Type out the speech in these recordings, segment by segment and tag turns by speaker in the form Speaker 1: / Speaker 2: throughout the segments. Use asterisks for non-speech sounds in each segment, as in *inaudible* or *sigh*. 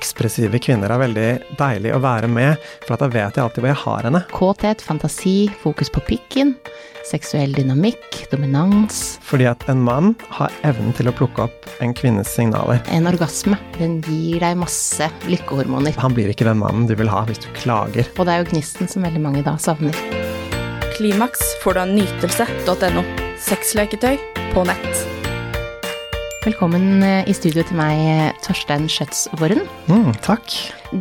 Speaker 1: ekspressive kvinner er veldig deilig å være med, for da vet jeg alltid hvor jeg har henne.
Speaker 2: Kåthet, fantasi, fokus på pikken, seksuell dynamikk, dominans.
Speaker 1: Fordi at en mann har evnen til å plukke opp en kvinnes signaler.
Speaker 2: En orgasme. Den gir deg masse lykkehormoner.
Speaker 1: Han blir ikke den mannen du vil ha hvis du klager.
Speaker 2: Og det er jo gnisten som veldig mange da savner.
Speaker 3: Klimaks får du av nytelse.no. Sexleketøy på nett.
Speaker 2: Velkommen eh, i studio til meg, Torstein Schjøtsvoren.
Speaker 1: Mm, takk.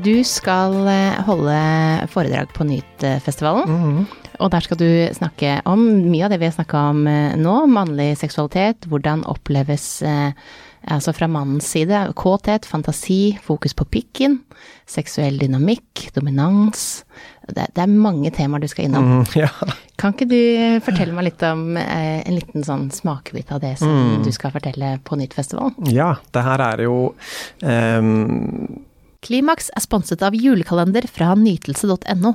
Speaker 2: Du skal eh, holde foredrag på Nytfestivalen.
Speaker 1: Mm.
Speaker 2: Og der skal du snakke om mye av det vi har snakka om eh, nå. Mannlig seksualitet. Hvordan oppleves altså fra mannens side. Kåthet, fantasi, fokus på pikken. Seksuell dynamikk, dominans. Det, det er mange temaer du skal innom.
Speaker 1: Mm, *laughs* ja.
Speaker 2: Kan ikke du fortelle meg litt om eh, en liten sånn smakebit av det som
Speaker 1: Mm.
Speaker 2: du skal fortelle på Nyttfestivalen?
Speaker 1: ja, det her er jo um
Speaker 2: Klimaks er sponset av julekalender fra nytelse.no.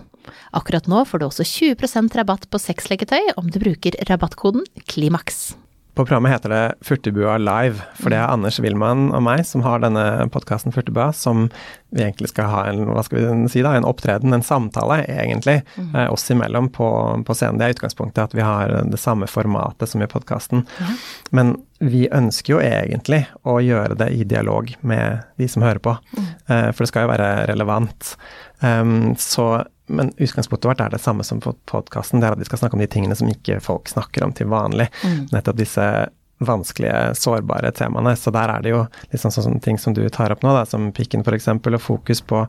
Speaker 2: Akkurat nå får du også 20% rabatt på sexleketøy om du bruker rabattkoden KLIMAKS.
Speaker 1: På programmet heter det Furtebua live, for det er Anders Wilman og meg som har denne podkasten Furtebua, som vi egentlig skal ha en, hva skal vi si da, en opptreden, en samtale, egentlig, eh, oss imellom på, på scenen. Det er utgangspunktet at vi har det samme formatet som i podkasten. Men vi ønsker jo egentlig å gjøre det i dialog med de som hører på, eh, for det skal jo være relevant. Um, så men utgangspunktet vårt er det samme som på podkasten, det er at vi skal snakke om de tingene som ikke folk snakker om til vanlig. Nettopp disse vanskelige, sårbare temaene. Så der er det jo liksom sånne ting som du tar opp nå, da, som pikken f.eks., og fokus på,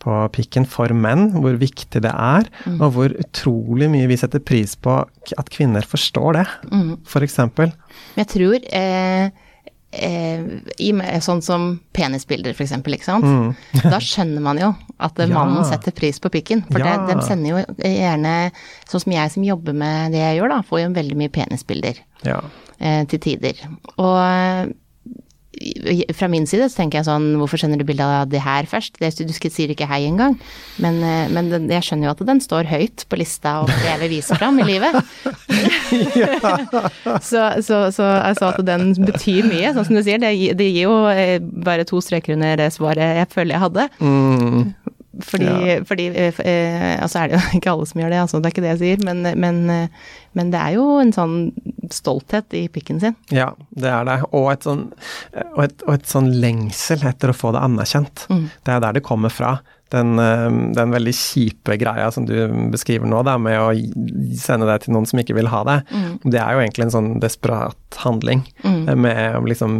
Speaker 1: på pikken for menn, hvor viktig det er, og hvor utrolig mye vi setter pris på at kvinner forstår det, f.eks.
Speaker 2: For jeg tror eh, eh, i, med- sånn som penisbilder, eksempel, ikke sant. da skjønner man jo at eh,
Speaker 1: Mm. *laughs* Ja.
Speaker 2: mannen setter pris på pikken. For
Speaker 1: Ja.
Speaker 2: de sender jo gjerne, sånn som jeg som jobber med det jeg gjør, da, får jo veldig mye penisbilder.
Speaker 1: Ja.
Speaker 2: eh, til tider. Og eh, fra min side så tenker jeg sånn, hvorfor sender du bilde av det her først? Det, du sier ikke hei engang. Men, eh, men den, jeg skjønner jo at den står høyt på lista over det jeg vil vise fram i livet. *laughs* så, så, så altså at den betyr mye, sånn som du sier. Det, det gir jo eh, bare to streker under det svaret jeg føler jeg hadde.
Speaker 1: Mm,
Speaker 2: Fordi,
Speaker 1: Ja.
Speaker 2: fordi eh, eh, altså er det jo *laughs* ikke alle som gjør det, altså, det er ikke det jeg sier, men, men, men det er jo en sånn stolthet i pikken sin.
Speaker 1: Ja, det er det. Og et sånn, og et, og et sånn lengsel etter å få det anerkjent. Det er der det kommer fra. Den, eh, den veldig kjipe greia som du beskriver nå, da, med å sende det til noen som ikke vil ha det, det er jo egentlig en sånn desperat handling. Mm. Med å liksom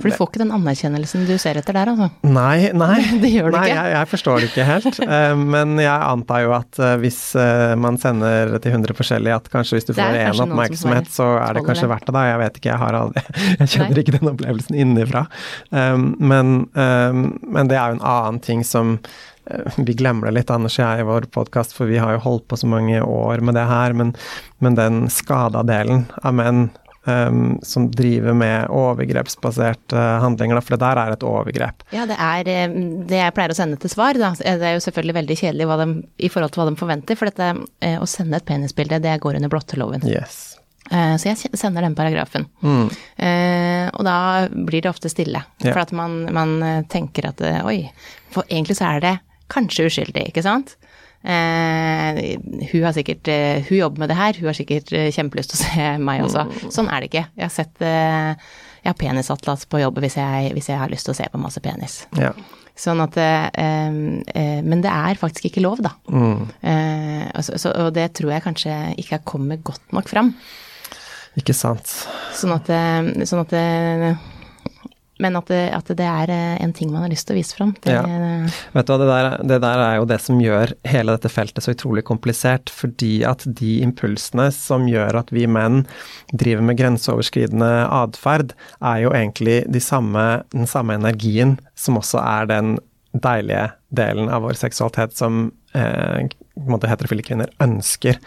Speaker 2: For du får ikke den anerkjennelsen du ser etter der, altså.
Speaker 1: Nei, nei. *laughs*
Speaker 2: Det gjør du
Speaker 1: nei,
Speaker 2: ikke.
Speaker 1: Jeg, jeg forstår det ikke helt. *laughs* eh, men jeg antar jo at eh, hvis eh, man sender til 100 forskjellige, at kanskje hvis du får én oppmerksomhet, så er det kanskje verdt det, da. Jeg vet ikke, jeg har aldri *laughs* Jeg kjenner
Speaker 2: Nei.
Speaker 1: ikke den opplevelsen innenfra. Men, men det er jo en annen ting som eh, vi glemmer det litt, Anders og jeg, i vår podkast, for vi har jo holdt på så mange år med det her. Men, men den skada delen av menn um, som driver med overgrepsbaserte handlinger, da, for det der er et overgrep.
Speaker 2: Ja, det er eh, det jeg pleier å sende til svar, da. Det er jo selvfølgelig veldig kjedelig de, i forhold til hva de forventer, for dette uh, å sende et penisbilde, det går under blotteloven.
Speaker 1: Yes.
Speaker 2: Eh, Så jeg sender den paragrafen. Eh, og da blir det ofte stille.
Speaker 1: Yeah.
Speaker 2: For at man, man eh, tenker at eh, oi, for egentlig så er det kanskje uskyldig, ikke sant? Eh, hun har sikkert eh, Hun jobber med det her, hun har sikkert eh, kjempelyst til å se meg også. Sånn er det ikke. Jeg har sett eh, Jeg har penisatlas på jobb hvis jeg, hvis jeg har lyst til å se på masse penis.
Speaker 1: Ja.
Speaker 2: Sånn at eh, eh, Men det er faktisk ikke lov, da. Eh, og, så, så, og det tror jeg kanskje ikke har kommet godt nok fram.
Speaker 1: Ikke sant.
Speaker 2: Sånn at, sånn at Men at det, at det er eh, en ting man har lyst til å vise fram. Det,
Speaker 1: Ja. Vet du hva, det der, det der er jo det som gjør hele dette feltet så utrolig komplisert, fordi at de impulsene som gjør at vi menn driver med grenseoverskridende atferd, er jo egentlig de samme, den samme energien som også er den deilige delen av vår seksualitet som eh, måte heterofile kvinner ønsker.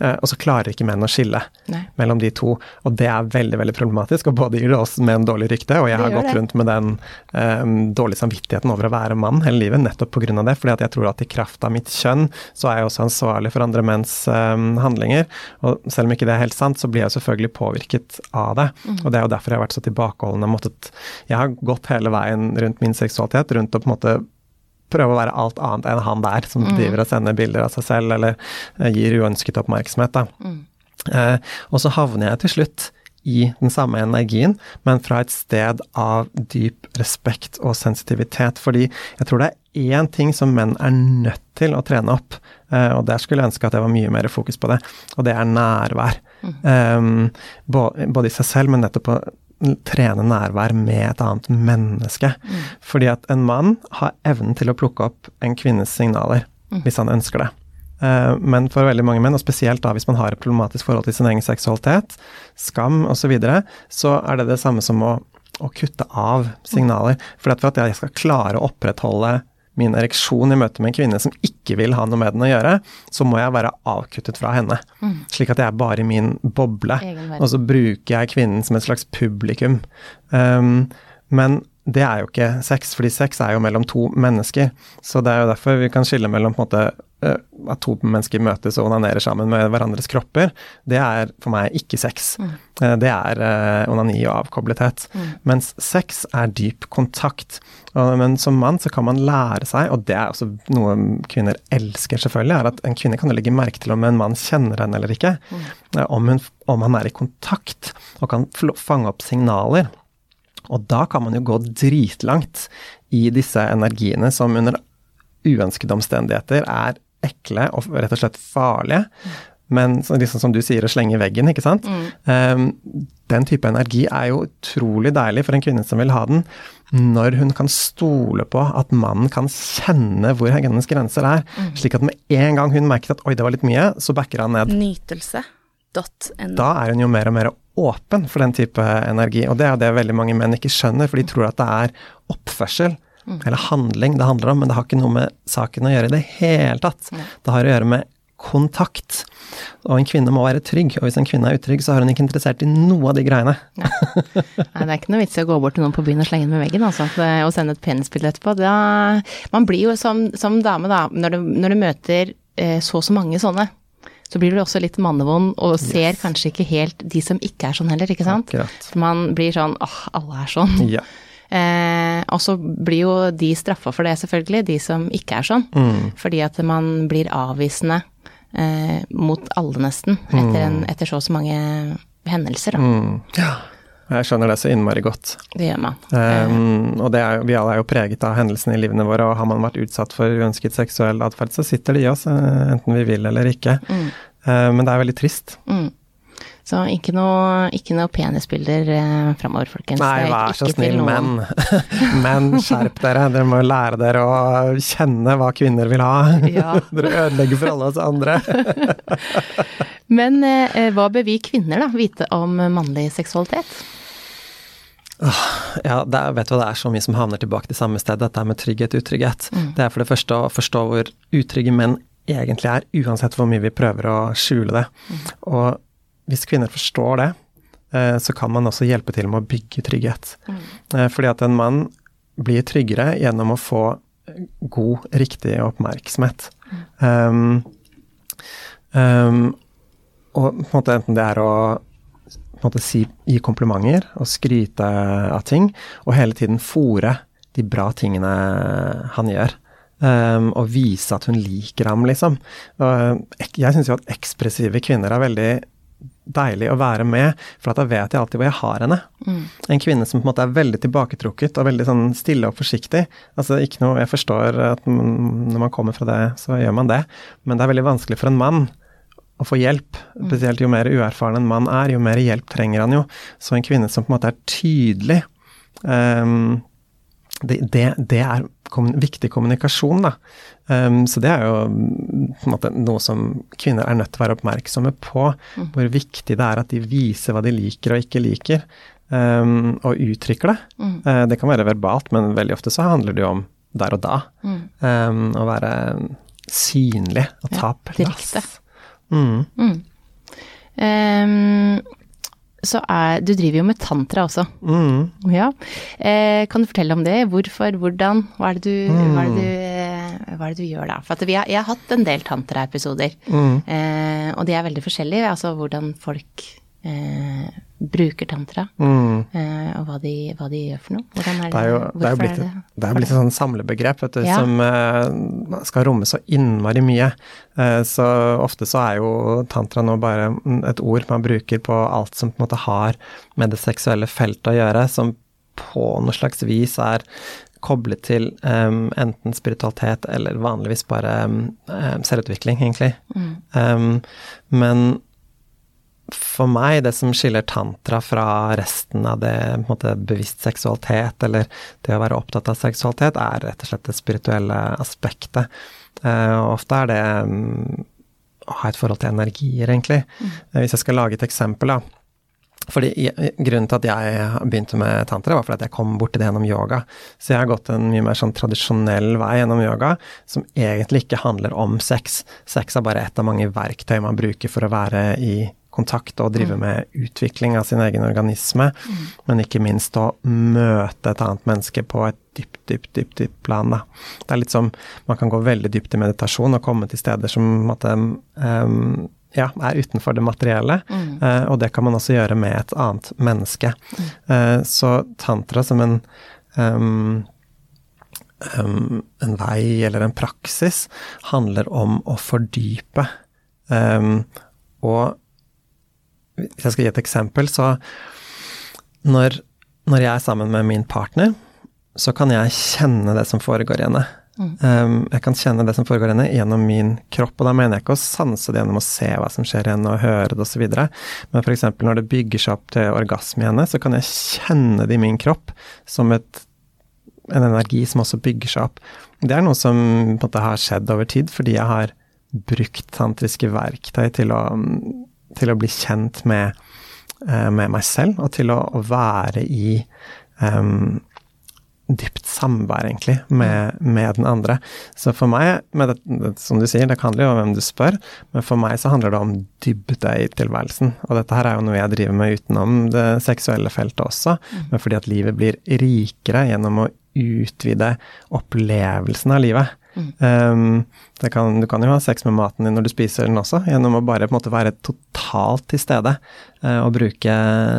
Speaker 1: Eh, og så klarer ikke menn å skille
Speaker 2: Nei.
Speaker 1: mellom de to. Og det er veldig veldig problematisk, og både gir det oss menn dårlig rykte, og jeg har gått
Speaker 2: det.
Speaker 1: rundt med den eh, dårlige samvittigheten over å være mann hele livet, nettopp pga. det. fordi at jeg tror at i kraft av mitt kjønn, så er jeg også ansvarlig for andre menns eh, handlinger. Og selv om ikke det er helt sant, så blir jeg selvfølgelig påvirket av det.
Speaker 2: Mm.
Speaker 1: Og det er jo derfor jeg har vært så tilbakeholden. Jeg, måttet, jeg har gått hele veien rundt min seksualitet, rundt å på en måte prøve å være alt annet enn han der, som driver og sender bilder av seg selv, eller eh, gir uønsket oppmerksomhet, da. Eh, og så havner jeg til slutt i den samme energien, men fra et sted av dyp respekt og sensitivitet. Fordi jeg tror det er én ting som menn er nødt til å trene opp, eh, og der skulle jeg ønske at det var mye mer fokus på det, og det er nærvær. Um, både i seg selv, men nettopp å trene nærvær med et annet menneske. Mm. Fordi at en mann har evnen til å plukke opp en kvinnes signaler, mm. hvis han ønsker det. Uh, men for veldig mange menn, og spesielt da hvis man har et problematisk forhold til sin egen seksualitet, skam osv., så, videre, så er det det samme som å, å kutte av signaler. For at for at jeg skal klare å opprettholde min ereksjon i møte med en kvinne som ikke vil ha noe med den å gjøre, så må jeg være avkuttet fra henne. Mm. Slik at jeg er bare i min boble. Og så bruker jeg kvinnen som et slags publikum. Um, men det er jo ikke sex, fordi sex er jo mellom to mennesker. Så det er jo derfor vi kan skille mellom på en måte Eh, at to mennesker møtes og onanerer sammen med hverandres kropper, det er for meg ikke sex. Mm. Eh, det er uh, onani og avkoblethet. Mm. Mens sex er dyp kontakt. Og, men som mann så kan man lære seg, og det er også noe kvinner elsker selvfølgelig, er at en kvinne kan legge merke til om en mann kjenner henne eller ikke. Mm. Om, hun, om han er i kontakt og kan fange opp signaler. Og da kan man jo gå dritlangt i disse energiene som under uønskede omstendigheter er ekle og rett og slett farlige. Men liksom som du sier, å slenge i veggen, ikke sant. Mm. Um, den type energi er jo utrolig deilig for en kvinne som vil ha den, når hun kan stole på at mannen kan kjenne hvor hennes grenser er. Mm. Slik at med en gang hun merket at oi, det var litt mye, så backer han ned.
Speaker 3: Nytelse.no.
Speaker 1: Da er hun jo mer og mer åpen for den type energi. Og det er det veldig mange menn ikke skjønner, for de tror at det er oppførsel mm. eller handling det handler om, men det har ikke noe med saken å gjøre i det hele tatt. Mm. Det har å gjøre med kontakt. Og en kvinne må være trygg, og hvis en kvinne er utrygg, så er hun ikke interessert i noe av de greiene.
Speaker 2: Nei, Nei det er ikke noe vits i å gå bort til noen på byen og slenge den med veggen, altså, og sende et penisbilde etterpå. Da, man blir jo som, som dame, da, når du, når du møter eh, så og så mange sånne, så blir du også litt mannevond og ser yes. kanskje ikke helt de som ikke er sånn heller, ikke sant? Akkurat. Man blir sånn åh, alle er sånn. Ja. Eh, og så blir jo de straffa for det, selvfølgelig, de som ikke er sånn. Mm. Fordi at man blir avvisende eh, mot alle, nesten, etter, en, mm. etter, så og så mange hendelser, da. Mm.
Speaker 1: Ja. Jeg skjønner det så innmari godt.
Speaker 2: Det gjør man.
Speaker 1: Um, og er, vi alle er jo preget av hendelsene i livene våre, og har man vært utsatt for uønsket seksuell atferd, så sitter det i oss, eh, enten vi vil eller ikke. Mm. Uh, men det er veldig trist. Mm.
Speaker 2: Så ikke noe, ikke noe penisbilder eh, framover, folkens.
Speaker 1: Nei, vær så snill, menn. menn, *laughs* skjerp dere. Dere må lære dere å kjenne hva kvinner vil ha. *laughs* Ja. *laughs* dere ødelegger for alle oss andre.
Speaker 2: Men eh, hva bør vi kvinner da vite om mannlig seksualitet?
Speaker 1: Ja, er, vet du hva, det er så mye som havner tilbake til samme sted, dette med trygghet, utrygghet. Mm. Det er for det første å forstå hvor utrygge menn egentlig er, uansett hvor mye vi prøver å skjule det. Mm. Og hvis kvinner forstår det, eh, så kan man også hjelpe til med å bygge trygghet. Mm. Eh, fordi at en mann blir tryggere gjennom å få god, riktig oppmerksomhet. Mm. Um, um, og på en måte enten det er å måte, si, gi komplimenter og skryte av ting, og hele tiden fòre de bra tingene han gjør. Um, og vise at hun liker ham, liksom. Og jeg syns jo at ekspressive kvinner er veldig deilig å være med, for da vet jeg alltid hvor jeg har henne. Mm. En kvinne som på en måte er veldig tilbaketrukket og veldig sånn stille og forsiktig. Altså ikke noe Jeg forstår at når man kommer fra det, så gjør man det, men det er veldig vanskelig for en mann å få hjelp. Mm. Spesielt jo mer uerfaren en mann er, jo mer hjelp trenger han jo. Så en kvinne som på en måte er tydelig um, det, det, det, er kommun viktig kommunikasjon, da. Um, så det er jo på en måte noe som kvinner er nødt til å være oppmerksomme på. Mm. Hvor viktig det er at de viser hva de liker og ikke liker, um, og uttrykker det. Mm. Uh, det kan være verbalt, men veldig ofte så handler det jo om der og da. Mm. Um, å være synlig og ta ja, plass. Direkte.
Speaker 2: Mm. Um, så er Du driver jo med tantra også. Mm. Ja. Eh, kan du fortelle om det? Hvorfor, hvordan? Hva er det du, mm. hva er det du, eh, hva er det du gjør da? For har, jeg har hatt en del tantraepisoder, mm. eh, og de er veldig forskjellige. Altså hvordan folk eh, bruker tantra,
Speaker 1: Mm.
Speaker 2: eh, og hva de, hva de gjør for noe. Hvordan er det,
Speaker 1: Det er jo, det er blitt,
Speaker 2: det-
Speaker 1: et- det er blitt et sånn samlebegrep vet du,
Speaker 2: Ja.
Speaker 1: som eh, skal romme så innmari mye. Eh, så ofte så er jo tantra nå bare et ord man bruker på alt som på en måte har med det seksuelle feltet å gjøre, som på noe slags vis er koblet til um, enten spiritualitet eller vanligvis bare em, selvutvikling, egentlig. Em, men for meg, det som skiller tantra fra resten av det måte, bevisst seksualitet, eller det å være opptatt av seksualitet, er rett og slett det spirituelle aspektet. Uh, ofte er det um, å ha et forhold til energier, egentlig. Mm. hvis jeg skal lage et eksempel, da. Fordi Grunnen til at jeg begynte med tantra, var fordi at jeg kom borti det gjennom yoga. Så jeg har gått en mye mer sånn tradisjonell vei gjennom yoga, som egentlig ikke handler om sex. Sex er bare ett av mange verktøy man bruker for å være i kontakt og drive med utvikling av sin egen organisme, men ikke minst å møte et annet menneske på et dypt, dypt, dypt, dypt plan. Da. Det er litt som man kan gå veldig dypt i meditasjon og komme til steder som at, måte, ja, er utenfor det materielle, eh, og det kan man også gjøre med et annet menneske. Eh, så tantra som en um, um, en vei eller en praksis handler om å fordype. Og hvis jeg skal gi et eksempel, så når, når jeg er sammen med min partner, så kan jeg kjenne det som foregår i henne. Um, jeg kan kjenne det som foregår i henne gjennom min kropp, og da mener jeg ikke å sanse det gjennom å se hva som skjer i henne og høre det osv., men f.eks. når det bygger seg opp til orgasme i henne, så kan jeg kjenne det i min kropp som et, en energi som også bygger seg opp. Det er noe som på en måte har skjedd over tid, fordi jeg har brukt tantriske verktøy til å, til å bli kjent med, eh, med meg selv, og til å, å være i um, dypt samvær, egentlig, med, med den andre. Så for meg, med det, det, som du sier, det handler jo om hvem du spør, men for meg så handler det om dybde i tilværelsen. Og dette her er jo noe jeg driver med utenom det seksuelle feltet også, men fordi at livet blir rikere gjennom å utvide opplevelsen av livet. Um, det kan, du kan jo ha sex med maten din når du spiser den også, gjennom å bare på en måte være totalt til stede uh, og bruke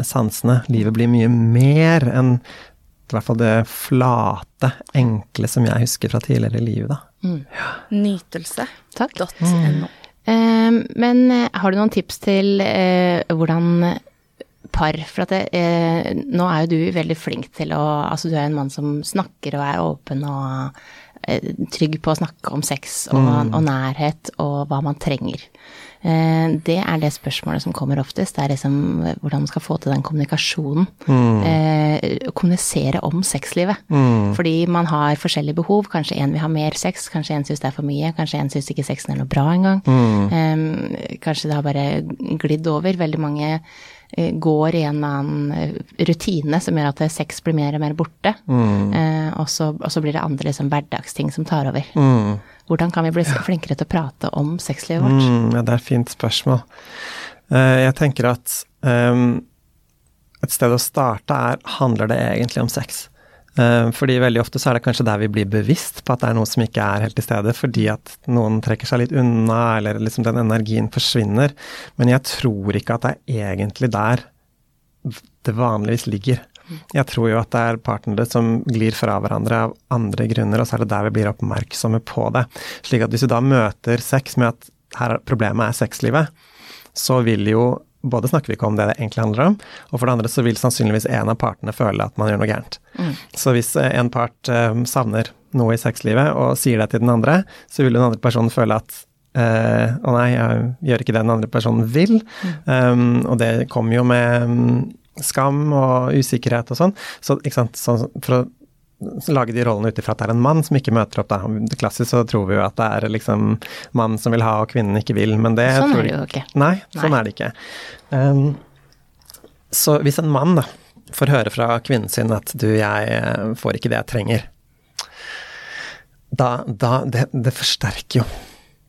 Speaker 1: sansene. Livet blir mye mer enn i hvert fall det flate, enkle som jeg husker fra tidligere i livet, da.
Speaker 3: Nytelse.no.
Speaker 2: Eh, men eh, har du noen tips til uh, hvordan par For at det, eh, nå er jo du veldig flink til å Altså du er en mann som snakker og er åpen og trygg på å snakke om sex og, og nærhet og hva man trenger. Eh, det er det spørsmålet som kommer oftest. Det er liksom hvordan man skal få til den kommunikasjonen. Eh, kommunisere om sexlivet. Fordi man har forskjellige behov. Kanskje en vil ha mer sex, kanskje en syns det er for mye, kanskje en syns ikke sexen er noe bra engang. Eh, kanskje det har bare glidd over. Veldig mange eh, går i en eller annen eh, rutine som gjør at sex blir mer og mer borte. Eh, og, så, og så blir det andre liksom, hverdagsting som tar over. Hvordan kan vi bli flinkere til å prate om sexlivet vårt?
Speaker 1: Mm, ja, det er et fint spørsmål. Eh, jeg tenker at um, et sted å starte er handler det egentlig om sex. Eh, fordi veldig ofte så er det kanskje der vi blir bevisst på at det er noe som ikke er helt til stede, fordi at noen trekker seg litt unna, eller liksom den energien forsvinner. Men jeg tror ikke at det er egentlig der det vanligvis ligger. Jeg tror jo at det er partnere som glir fra hverandre av andre grunner, og så er det der vi blir oppmerksomme på det. Slik at hvis du da møter sex med at her er problemet er sexlivet, så vil jo både snakker vi ikke om det det egentlig handler om, og for det andre så vil sannsynligvis en av partene føle at man gjør noe gærent. Så hvis eh, en part eh, savner noe i sexlivet og sier det til den andre, så vil den andre personen føle at eh, å nei, jeg gjør ikke det den andre personen vil. Um, og det kommer jo med um, skam og usikkerhet og sånn. Så så for å lage de rollene ut ifra at det er en mann som ikke møter opp, da. Det Klassisk så tror vi jo at det er liksom mannen som vil ha og kvinnen ikke vil, men det
Speaker 2: Sånn
Speaker 1: tror
Speaker 2: er det jo ikke.
Speaker 1: Nei, sånn
Speaker 2: Nei.
Speaker 1: er det ikke. Um, så hvis en mann da får høre fra kvinnen sin at du, jeg eh, får ikke det jeg trenger, da, da det, det forsterker jo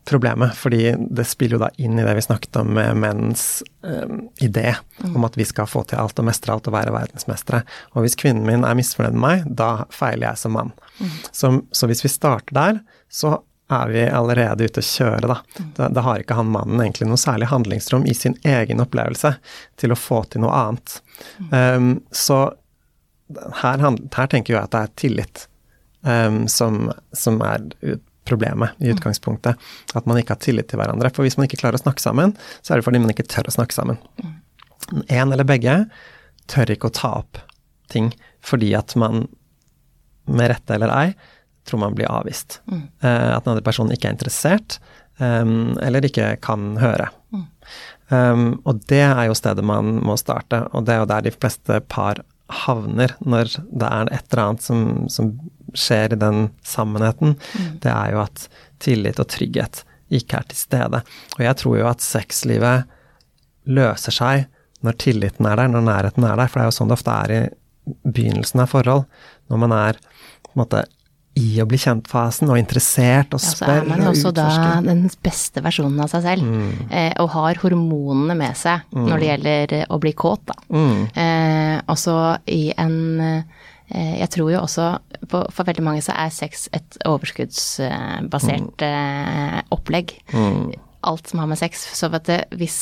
Speaker 1: problemet, fordi det spiller jo da inn i det vi snakket om med menns um, idé om at vi skal få til alt og mestre alt og være verdensmestere. Og hvis kvinnen min er misfornøyd med meg, da feiler jeg som mann. Så, så hvis vi starter der, så er vi allerede ute å kjøre, da. Da, da har ikke han mannen egentlig noe særlig handlingsrom i sin egen opplevelse til å få til noe annet. Um, så her, her, tenker jeg at det er tillit um, som, som, er problemet i utgangspunktet. At man ikke har tillit til hverandre. For hvis man ikke klarer å snakke sammen, så er det fordi man ikke tør å snakke sammen. En eller begge tør ikke å ta opp ting fordi at man, med rette eller ei, tror man blir avvist. Mm. Uh, at den andre personen ikke er interessert, um, eller ikke kan høre. Mm. Um, og det er jo stedet man må starte, og det er jo der de fleste par havner når det er et eller annet som, som skjer i den sammenheten. Mm. Det er jo at tillit og trygghet ikke er til stede. Og jeg tror jo at sexlivet løser seg når tilliten er der, når nærheten er der, for det er jo sånn det ofte er i begynnelsen av forhold. Når man er på en måte i å bli kjent-fasen og interessert og ja, spør.
Speaker 2: Så er man også da den beste versjonen av seg selv, mm. eh, og har hormonene med seg mm. når det gjelder eh, å bli kåt, da. Mm. Eh, også i en eh, Jeg tror jo også på, For veldig mange så er sex et overskuddsbasert eh, opplegg. Mm. Alt som har med sex. Så vet du, hvis,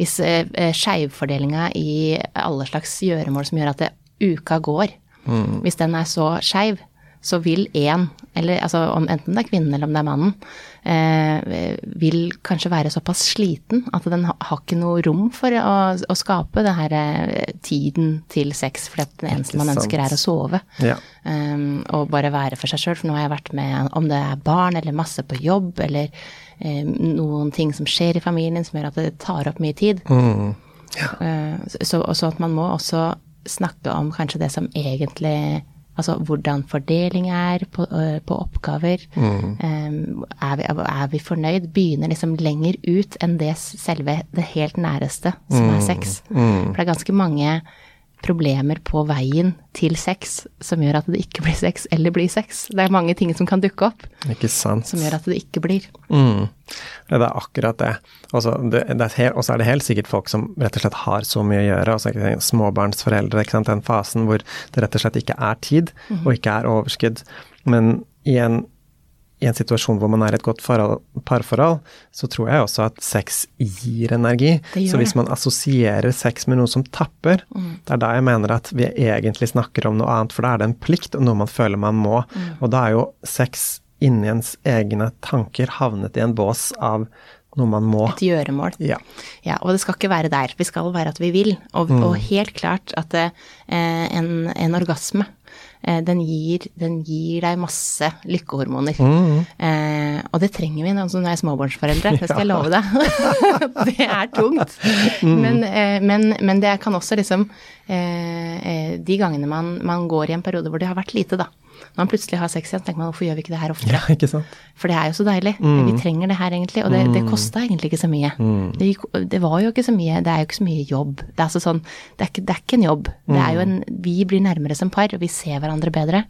Speaker 2: hvis eh, skeivfordelinga i alle slags gjøremål som gjør at det, uka går, mm. hvis den er så skeiv, så vil én, eller altså om enten det er kvinnen eller om det er mannen, eh, vil kanskje være såpass sliten at den har ikke noe rom for å, å skape det her eh, tiden til sex, for det eneste man ønsker er å sove. Ja. Um, og bare være for seg sjøl. For nå har jeg vært med om det er barn eller masse på jobb, eller eh, noen ting som skjer i familien som gjør at det tar opp mye tid. Mm. Ja. Uh, så, så at man må også snakke om kanskje det som egentlig Altså hvordan fordeling er på, uh, på oppgaver. Mm. Um, er, vi, er, vi, fornøyd? Begynner liksom lenger ut enn det selve det helt næreste, som mm. er sex. Mm. For det er ganske mange problemer på veien til sex som gjør at det ikke blir sex, eller blir sex. Det er mange ting som kan dukke opp
Speaker 1: Ikke sant.
Speaker 2: som gjør at det ikke blir.
Speaker 1: Mm. Det er akkurat det. Og så er, det helt sikkert folk som rett og slett har så mye å gjøre. Også, småbarnsforeldre, ikke sant? den fasen hvor det rett og slett ikke er tid, mm. og ikke er overskudd. Men i en i en situasjon hvor man er i et godt parforhold, så tror jeg også at sex gir energi. Så hvis man assosierer sex med noe som tapper, mm. det er da jeg mener at vi egentlig snakker om noe annet, for da er det en plikt og noe man føler man må. Mm. Og da er jo sex inni ens egne tanker havnet i en bås av noe man må.
Speaker 2: Et gjøremål.
Speaker 1: Ja.
Speaker 2: ja. Og det skal ikke være der. Vi skal være at vi vil. Og, mm. og helt klart at eh, en, en orgasme den gir, den gir, deg masse lykkehormoner. Mm. Eh, og det trenger vi når vi er småbarnsforeldre, det skal jeg *laughs* love deg. *laughs* det er tungt. Mm. Men, eh, men, men, det kan også liksom eh, eh, De gangene man, man, går i en periode hvor det har vært lite, da. Når man plutselig har sex igjen, tenker man hvorfor gjør vi ikke det her oftere?
Speaker 1: Ja, ikke sant?
Speaker 2: For det er jo så deilig. Mm. Vi trenger det her egentlig. Og det, det mm. kosta egentlig ikke så mye. Mm. Det, det, var jo ikke så mye, det er jo ikke så mye jobb. Det er altså sånn, det er ikke, det er ikke en jobb. Det er jo en, vi blir nærmere som par, og vi ser hverandre bedre.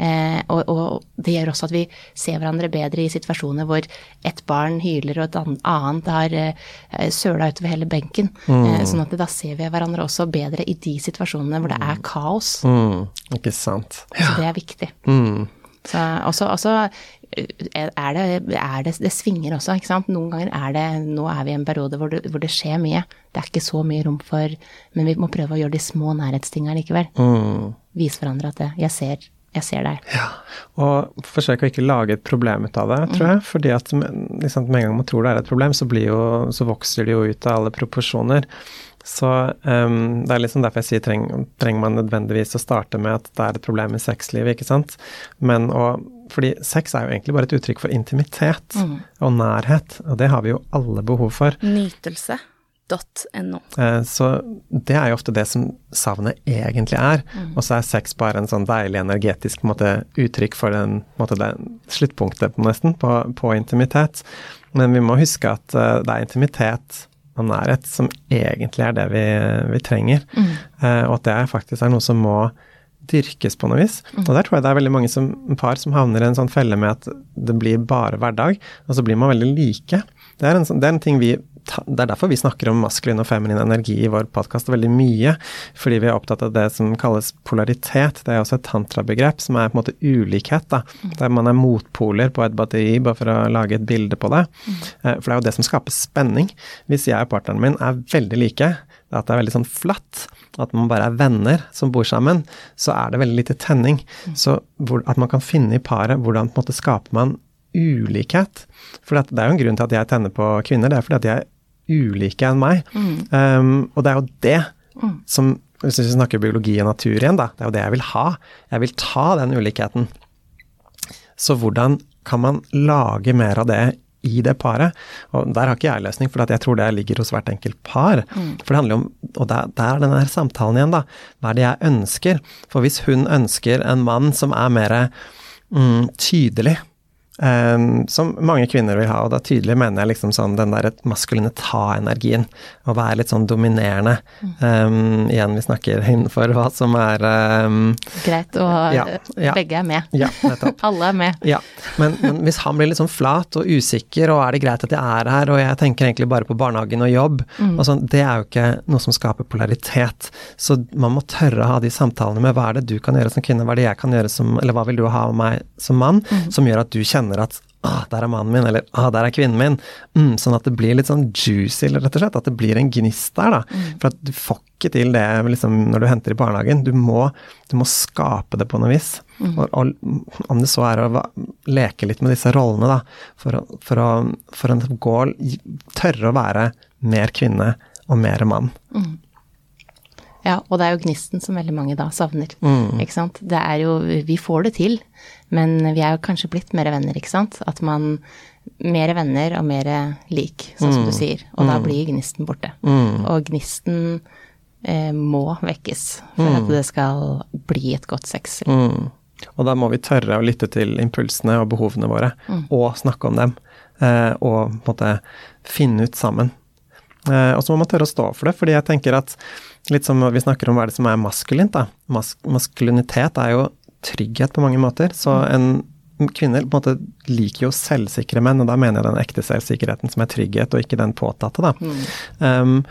Speaker 2: Eh, og, og, det gjør også at vi ser hverandre bedre i situasjoner hvor et barn hyler og et annet har eh, søla utover hele benken. Mm. Eh, sånn at da ser vi hverandre også bedre i de situasjonene hvor det er kaos.
Speaker 1: Mm. Ikke sant.
Speaker 2: Så det er viktig. Mm. Så også, også er det, er det, det svinger også, ikke sant. Noen ganger er det Nå er vi i en periode hvor det, hvor det, skjer mye. Det er ikke så mye rom for Men vi må prøve å gjøre de små nærhetstinga likevel. Mm. Vise hverandre at det, jeg ser jeg ser deg.
Speaker 1: Ja, og forsøk å ikke lage et problem ut av det, tror jeg. Mm. fordi at liksom, med en gang man tror det er et problem, så, jo, så vokser det jo ut av alle proporsjoner. Så um, det er liksom derfor jeg sier treng, trenger man nødvendigvis å starte med at det er et problem i sexlivet, ikke sant. Men å Fordi sex er jo egentlig bare et uttrykk for intimitet mm. og nærhet, og det har vi jo alle behov for.
Speaker 3: Nytelse. .no.
Speaker 1: Eh, så det er jo ofte det som savnet egentlig er. Mm. Og så er sex bare en sånn deilig energetisk måte, uttrykk for den, måte, det sluttpunktet nesten på, på, intimitet. Men vi må huske at uh, det er intimitet og nærhet som egentlig er det vi, vi trenger. Mm. Uh, og at det faktisk er noe som må dyrkes på noe vis. Mm. Og der tror jeg det er veldig mange som, par som havner i en sånn felle med at det blir bare hverdag, og så blir man veldig like. Det er en, sånn, det er en ting vi Det er derfor vi snakker om maskulin og feminin energi i vår podkast veldig mye. Fordi vi er opptatt av det som kalles polaritet. Det er også et tantrabegrep som er på en måte ulikhet. da, Der man er motpoler på et batteri, bare for å lage et bilde på det. Eh, For det er jo det som skaper spenning. Hvis jeg og partneren min er veldig like, at det er veldig sånn flatt, at man bare er venner som bor sammen, så er det veldig lite tenning. Så hvor, at man kan finne i paret hvordan på en måte skaper man ulikhet. For det er jo en grunn til at jeg tenner på kvinner, det er fordi at de er ulike enn meg. Um, og det er jo det som Hvis vi snakker biologi og natur igjen, da, det er jo det jeg vil ha. Jeg vil ta den ulikheten. Så hvordan kan man lage mer av det i det paret? Og der har ikke jeg løsning, for jeg tror det ligger hos hvert enkelt par. For det handler jo om Og der, der er den der samtalen igjen, da. Hva er det jeg ønsker? For hvis hun ønsker en mann som er mer mm, tydelig, Um, som mange kvinner vil ha, og da tydelig mener jeg liksom sånn den der maskuline ta-energien. Å være litt sånn dominerende. Um, igjen, vi snakker innenfor hva som er um,
Speaker 2: Greit, og
Speaker 1: Ja, ja.
Speaker 2: begge er med.
Speaker 1: Ja, nettopp. *laughs*
Speaker 2: Alle er med.
Speaker 1: Ja, men, men hvis han blir litt sånn flat og usikker, og er det greit at jeg er her, og jeg tenker egentlig bare på barnehagen og jobb, og sånn, det er jo ikke noe som skaper polaritet. Så man må tørre å ha de samtalene med hva er det du kan gjøre som kvinne, hva er det jeg kan gjøre som Eller hva vil du ha av meg som mann, som gjør at du kjenner at Ah, der er mannen min, eller ah, der er kvinnen min. Mm, sånn at det blir litt sånn juicy, rett og slett. At det blir en gnist der, da. For at du får ikke til det liksom, når du henter i barnehagen. Du må, du må skape det på noe vis. Og, og, om det så er å leke litt med disse rollene, da. For for å, for å gå, tørre å være mer kvinne og mer mann.
Speaker 2: Ja, og det er jo gnisten som veldig mange da savner.
Speaker 1: Mm.
Speaker 2: Ikke sant. Det er jo Vi får det til, men vi er jo kanskje blitt mer venner, ikke sant. At man Mer venner og mer lik, sånn
Speaker 1: Mm.
Speaker 2: som du sier. Og da blir gnisten borte. Og gnisten eh, må vekkes for
Speaker 1: Mm.
Speaker 2: at det skal bli et godt sexliv.
Speaker 1: Og da må vi tørre å lytte til impulsene og behovene våre,
Speaker 2: Mm.
Speaker 1: og snakke om dem. Eh, og på en måte finne ut sammen. Eh, og så må man tørre å stå for det, fordi jeg tenker at litt som vi snakker om hva er det som er maskulint, da. Mas maskulinitet er jo trygghet på mange måter. Så en kvinner på en måte liker jo selvsikre menn, og da mener jeg den ekte selvsikkerheten som er trygghet, og ikke den påtatte, da. Um,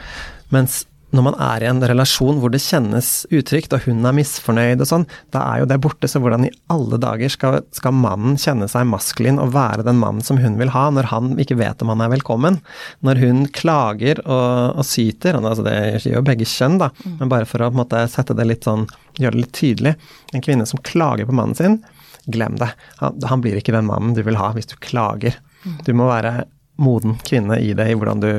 Speaker 1: mens når man er i en relasjon hvor det kjennes utrygt, og hun er misfornøyd og sånn, da er jo det borte. Så hvordan i alle dager skal, skal mannen kjenne seg maskulin og være den mannen som hun vil ha, når han ikke vet om han er velkommen? Når hun klager og, og syter, altså det gjør jo begge kjønn, da, men bare for å måte sette det litt sånn, gjøre det litt tydelig. En kvinne som klager på mannen sin, glem det. Han, han blir ikke den mannen du vil ha hvis du klager. Du må være moden kvinne i det, i hvordan du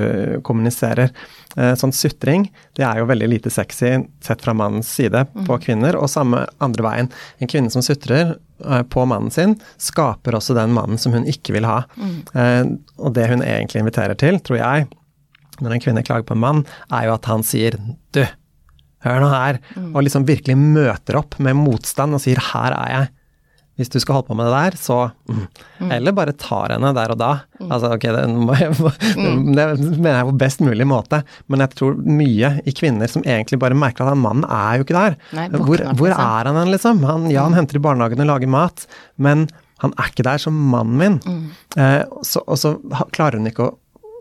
Speaker 1: kommuniserer. Eh, Sånn sutring, det er jo veldig lite sexy sett fra mannens side på kvinner, og samme andre veien. En kvinne som sutrer eh, på mannen sin, skaper også den mannen som hun ikke vil ha. Eh, Og det hun egentlig inviterer til, tror jeg, når en kvinne klager på en mann, er jo at han sier du, hør nå her, og liksom virkelig møter opp med motstand og sier her er jeg. Hvis du skal holde på med det der, så mm. Eller bare tar henne der og da. Altså, ok, det, *laughs* det mener jeg på best mulig måte, men jeg tror mye i kvinner som egentlig bare merker at han mannen er jo ikke der.
Speaker 2: Nei,
Speaker 1: hvor, hvor er han hen, liksom? Han, ja, han henter i barnehagen og lager mat, men han er ikke der som mannen min. Eh, så, og så klarer hun ikke å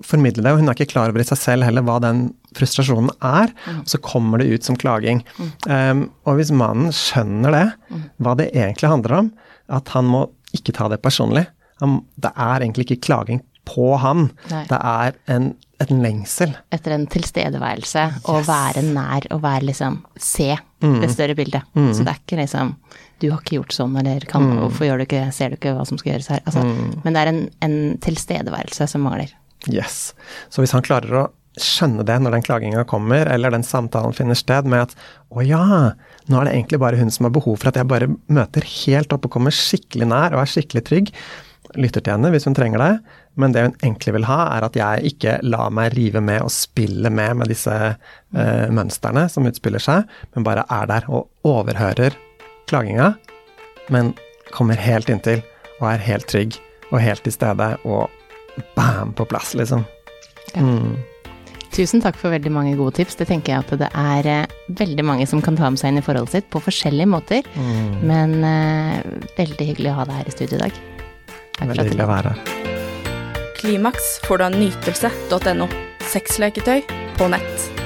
Speaker 1: formidle det, og hun er ikke klar over i seg selv heller hva den frustrasjonen er, og så kommer det ut som klaging. Um, og hvis mannen skjønner det, hva det egentlig handler om, at han må ikke ta det personlig, han, det er egentlig ikke klaging på han,
Speaker 2: Nei.
Speaker 1: det er en, en lengsel.
Speaker 2: Etter en tilstedeværelse, å være nær og være liksom Se det større bildet. Så det er ikke liksom Du har ikke gjort sånn, eller kan, hvorfor gjør du ikke, ser du ikke hva som skal gjøres her? Altså, Men det er en, en tilstedeværelse som mangler.
Speaker 1: Yes. Så hvis han klarer å skjønne det når den klaginga kommer, eller den samtalen finner sted med at å ja, nå er det egentlig bare hun som har behov for at jeg bare møter helt opp og kommer skikkelig nær og er skikkelig trygg, lytter til henne hvis hun trenger det, men det hun egentlig vil ha, er at jeg ikke lar meg rive med og spille med med disse eh, mønstrene som utspiller seg, men bare er der og overhører klaginga, men kommer helt inntil og er helt trygg og helt til stede og bam, på plass, liksom.
Speaker 2: Tusen takk for veldig mange gode tips. Det tenker jeg at det er eh, veldig mange som kan ta med seg inn i forholdet sitt på forskjellige måter. Men uh, veldig hyggelig å ha deg her i studio i dag. Takk
Speaker 1: Veldig hyggelig å være her.
Speaker 3: Klimaks får du av nytelse.no. sexleketøy på nett.